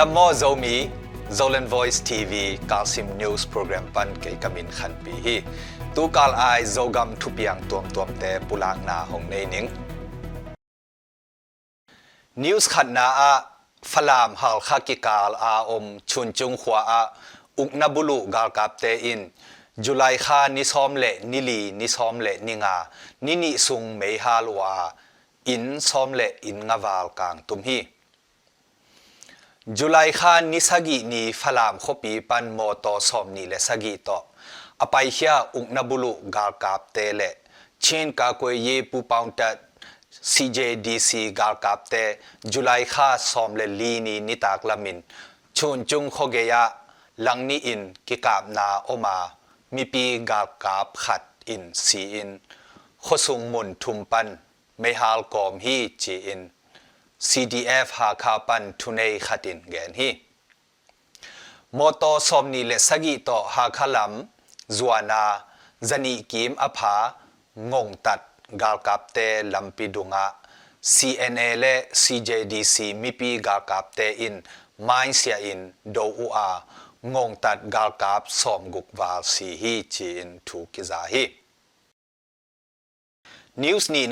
ดัมโมโซมีโซเลนวอยซ์ทีวีกาซิมนิวส์โปรแกรมปันเกกามินขันปีฮีตูกาลอายโซกัมทุปียงตวมตวมแต่ปุลางนาหงในนิงนิวส์ขันนาอาฟลามฮาลคากิกาลอาอมชุนจุงขวาอุกนบุลุกาลกาปเตอินจุลัยคานิซอมเลนิลีนิซอมเลนิงานินิซุงเมฮาลวาอินซอมเลอินงาวาลกางตุมฮี จุลัยข้านิสกินีฟลามขปีปันโมโตสอมนีและสกิโตอไปเฮียอุกนบุลุกาลกาบเตเลเชนกาโกเยปูปาวตัด CJDC กาลกาบเตจุลัยข้าสอมเลลีนีนิตากลามินชุนจุงโคเกยะลังนีอินกิกาบนาโอมามีปีกาลกาบขัดอินซีอินขสุงมุนทุมปันไม่ฮาลกอมฮีจีอิน CDF หาคาปันทุนเอขัดินแกนฮีมอตอสอมนีเลสกิโตหาคาลัมจวนาจันีกิมอภางงตัดกาลกับเตลัมปิดุงะ CNA และ CJDC มีปีกาลกับเตอินไมเซียอินโดอูอางงตัดกาลกับสอมกุกวาลซีฮีจีอินทูกิซาฮีนิวส์นี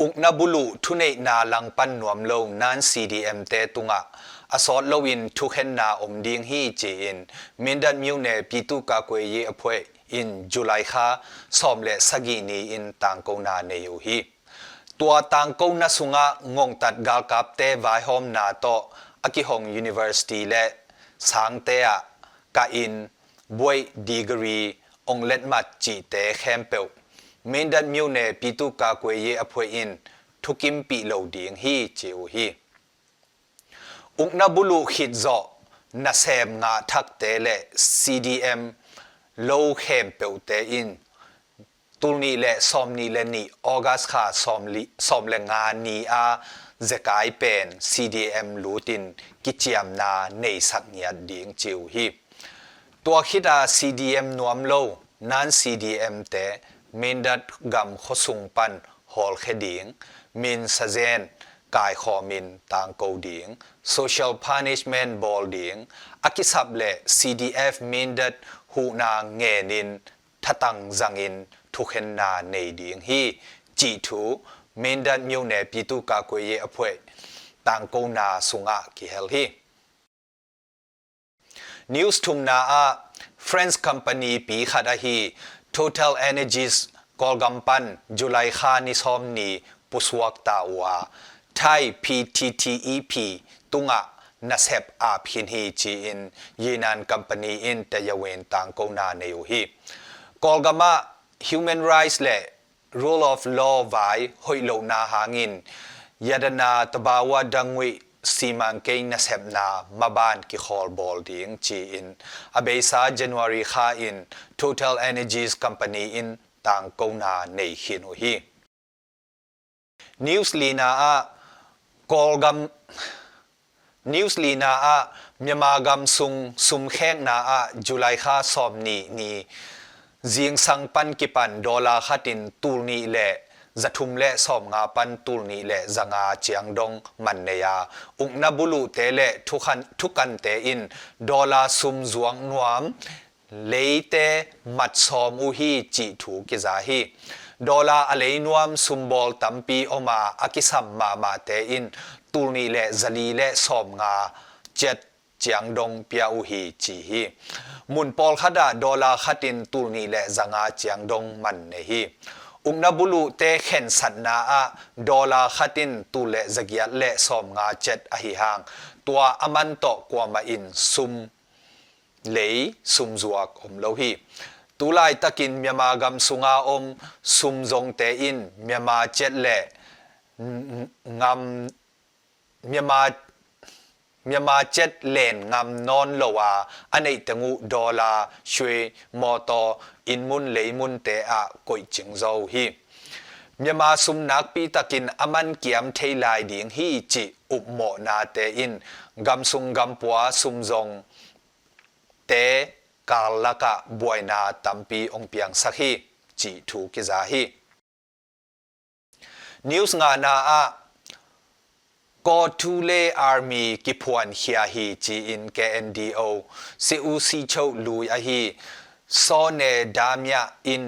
นาอา uk na bulu thunei na lang pan nuam lo nan CDM te tunga asot lo in thu khen na om ding hi chi in mindan myu ne pitu ka kwe ye aphwe in july kha som le sagi ni in tang ko na ne yu hi tua tang ko na sunga ngong tat gal kap te vai hom na to aki hong university le sang te a ka in boy degree ong let mat chi te khem peu မင်းဒတ်မြို့နယ်ပြည်သူ့ကာကွယ်ရေးအဖွဲ့အင်ထုကင်ပီလောဒီငဟီချေဝဟီอุกนาบุลุขิดจอนาเซมงาทักเตเล CDM โลเข้มเปวเตอินตุลนี้และซอมนี้และนี่ออกัสขาซอมลิซอมและงานนี้ มินดัดกำขสุงปันหอลเคดิงมินซาเซนกายขอมินต่างกูดิง social punishment บอลดิงอากิสับเล CDF มินดัดหูนางเงนินทตังจังอินทุกเห็นนาในดิงฮีจีทูมินดัดมิวเนปีตุกากวยเยอภวยต่างกูนาสุงะกิเฮลฮี News tumna a Friends Company ปี khada hi Total Energies กอลกัมปันจุลัยคานิสอมนีปุสวักตาวาไทย PTTEP ตุงะนัสเฮบอาพินฮีจีอินยีนันกัมปานีอินแต่ยเวนต่างกนาเนวฮีกอลกัมะ Human Rights และ Rule of Law ไว้หอยโลนาหางินยาดนาตบาวดังวิ simang ke na sep na maban ki khol bol ding chi in abeisa january kha in total energies company in tang ko na nei hin hi news lina a kol gam news lina a myama gam sung sum khek na a july kha som ni ni jing sang pan ki pan dola khatin tul ni le มซุงซุมแข้งนาอะจุลัยคาสอมนีนีจิงสังปันกิปันดอลลาร์ขัดินตูนีเละจะทุมเละสอมงาปันตูนีเละจังอาเจียงดงมัน umna bulu te khen satna a dola khatin tule zagia le som nga chet a hi hang tua aman to kwa ma in sum lei sum zuak om lo hi tu lai takin myama gam sunga om sum zong te in myama chet le ngam myama มอุฮีจิถูกิซาฮีดอลลาร์อะไรนวมซุมบอลตัมปีออกมาอากิสัมมามาเตอินตูนีเลซาลีเลซอมงาเจ็ดจียงดงเปียอุฮีจีฮีมุนปอลขดาดอลลาร์ขัดินตูนีเลจังอาจียงดงมันเนฮีอุมนาบุลุเตเข็นสันนาอะดอลลาร์ขัดินตูเลซกยัดเลซอมงาเจ็ดอหิฮังตัวอมันโตกว่ามาอินซุม lei sum zuak om lo hi tulai takin myama gam sunga om sum zong te in myama chet le ngam myama myama chet len ngam non lo wa anei tangu dola shwe moto in mun lei mun te a koi ching zo hi myama sum nak pi takin aman kiam thei lai ding hi chi up mo na te in gam sung gam pwa sum zong เตกาลกะบวยนาตัมปีองเปียงสักฮีจีถูกิจาฮีนิวส์งานาอะ ก็ทูเลอาร์มีกิพวนเฮียฮีจีอิน KNDO ซีอูซีโชลุยอฮีโซเนดามยาอิน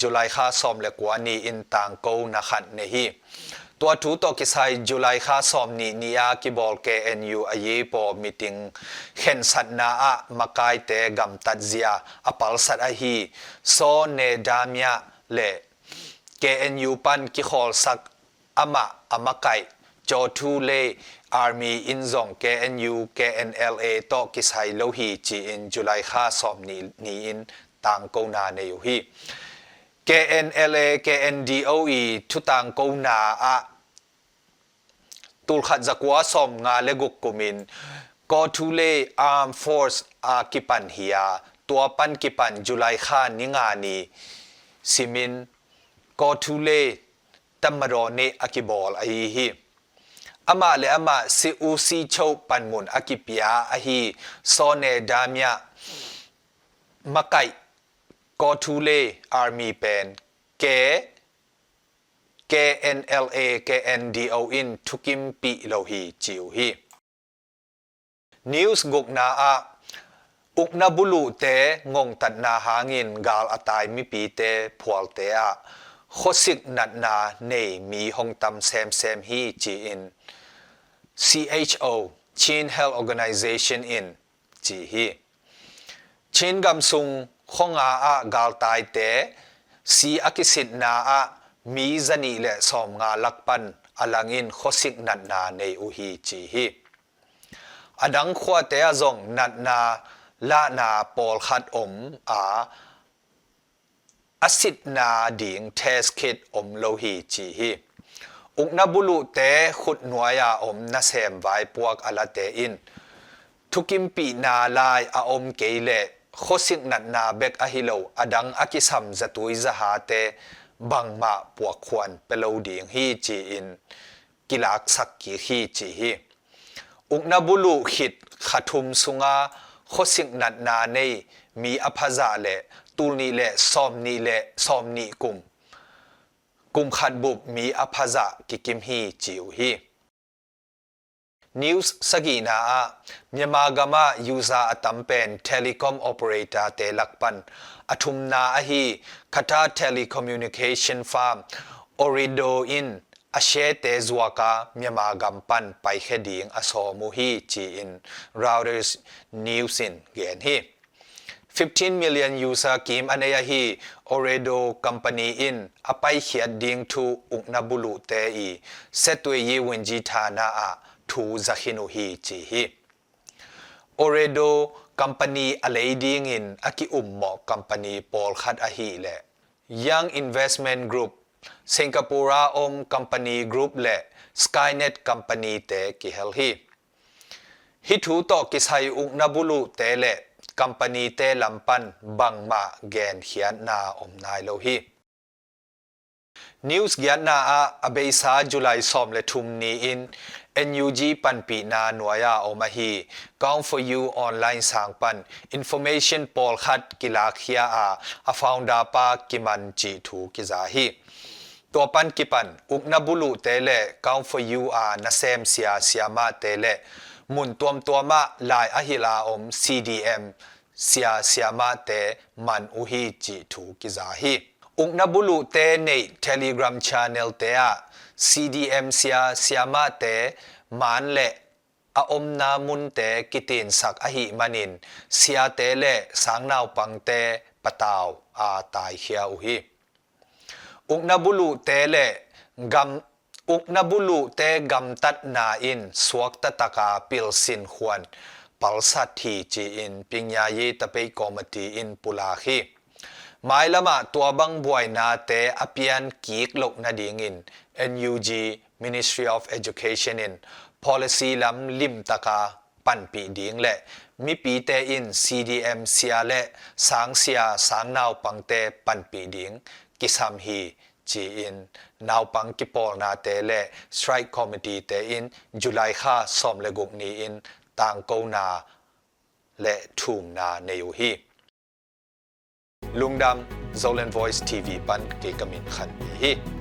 จุลัยค่าสอมเลกวานีอินต่างกูนักเนฮีตัวทูตกิสายจุลัยค่าสอมนีนิยากิบอล KNU อายีปอมิติงเห็นสัตนาอะมากายเตกัมตัดเซียอปัลสัตอฮีโซเนดามยาเล KNU ปันกิขอลสักอามาอามาไก จอทูเล Army อินซอง KNU KNLA ตอกิสายโลฮีจีอินจุลัยค่าสอมนีนีอินต่างกูนาเนยูฮี KNLA KNDOE ทุตังกูนาอะตุลขัดจักวาสอมงาเลกุกกุมินก็ทุเล Arm Force อากิปันเฮียตัวปันกิปันจุไลข้านิงานีซิมินก็ทุเลตัมมรอเนอากิบอลไอฮี အမလည်းအမစီအူစီချုပ်ပန်မွန်အကိပီယာအဟီစောနေဒါမြမကိုက်ကောထူလေအာမီပန်ကဲ KNLA KNDO in Tukim Pi Lohi Chiu Hi News Gok Na A Uk Na Bulu Te Ngong Tat Na Hangin Gal Atai Mi Pi Te Phual Te A Khosik Nat Na Nei Mi Hong Tam Sem Sem Hi Chi In CHO Chin Health Organization in จีฮีชินกำซุงคงอาอะกาลตายเตสีอากิสิตนาอะมีจันีเละสอมงาลักปันอลังอินโคสิกนัดนาในอุฮีจีฮีอดังขวเตะจงนัดนาละนาปอลขัดอมอาอสิตนาดิงเทสคิดอมโลฮีจีฮี อุกนบุลุเตขุดนัวยาอมนาเซมไว้พวกอลาเตอินทุกิมปีนาลายอาอมเกเลโคสิกนัดนาเบกอฮิโลอดังอกิสัมจะตุยจะหาเตบังมาปวกควรเปโลดีงฮีจีอินกิลักสักกีฮีจีฮีอุกนบุลุขิดขัดทุมสุงาโคสิกนัดนาในมีอภาษาเลตูนีเลซอมนีเลซอมนีกุม กุมขัดบุบมีอภาษะกิกิมฮีจิวฮีนิวส์สกีนาาเมียมากามายูซาอตัมเป็นเทเลคอมโอเปอเรเตอร์เตลักปันอทุมนาอฮีคาตาเทเลคอมมิวนิเคชันฟาร์มออริโดอินอาเชเตซัวกาเมียมากัมปันไปเค่ดิงอโซมูฮีจีอินราวเดอร์สนิวสินเกนฮี15 million user kim anaya hi oredo company in apai khiat ding thu ukna bulu te i setwe ye wenji thana a thu zakhinu hi chi hi oredo company alading in aki ummo company pol khat a hi le young investment group singapore om company group le skynet company te ki hel hi hi thu to ki sai ung na bulu te le ัมปานีเตลัมปันบังมาแกนเขียนนาอมนายโลหิ News Gyan Na A Abay Sa July Som Le Thum Ni In NUG Pan Pi Na Nuaya Omahi Kaung For You Online Sang Pan Information Paul Khat Kila Khia A A Founda Pa Kiman Chi Thu Kiza Hi ตัวปันกิปันอุกนบุลุเตเลกาวฟอยูอานาเซมเซียเซียมาเตเล mun tuam tuama lai a hila om CDM sia sia siama te man uhi chi thu ki za hi. Ukna bulu te nei telegram channel te a. CDM sia sia siama te man le a om na mun te kitin sak a hi manin. Sia te le sang naw pang te pataw a tai khia u hi ukna bulu te le gam ukna bulu te gam tat na in suak ta taka pil sin huan palsat thi chi in pingya ye tapei komati in pula khi mai lama tua bang buai na te apian kik lok na ding in NUG Ministry of Education in policy lam lim taka pan pi ding le mi pi te in CDM sia le sang sia sang naw pang te pan pi ding kisam hi จีอินนาวปังกิปอลนาเตเลสไตรคอมเมดี้เตอินจุลายคาซอมเลกุกนีอินต่างโกนาและทูมนาเนยูฮีลุงดำโซเลนวอยซ์ทีวีปันเกกมินขันฮี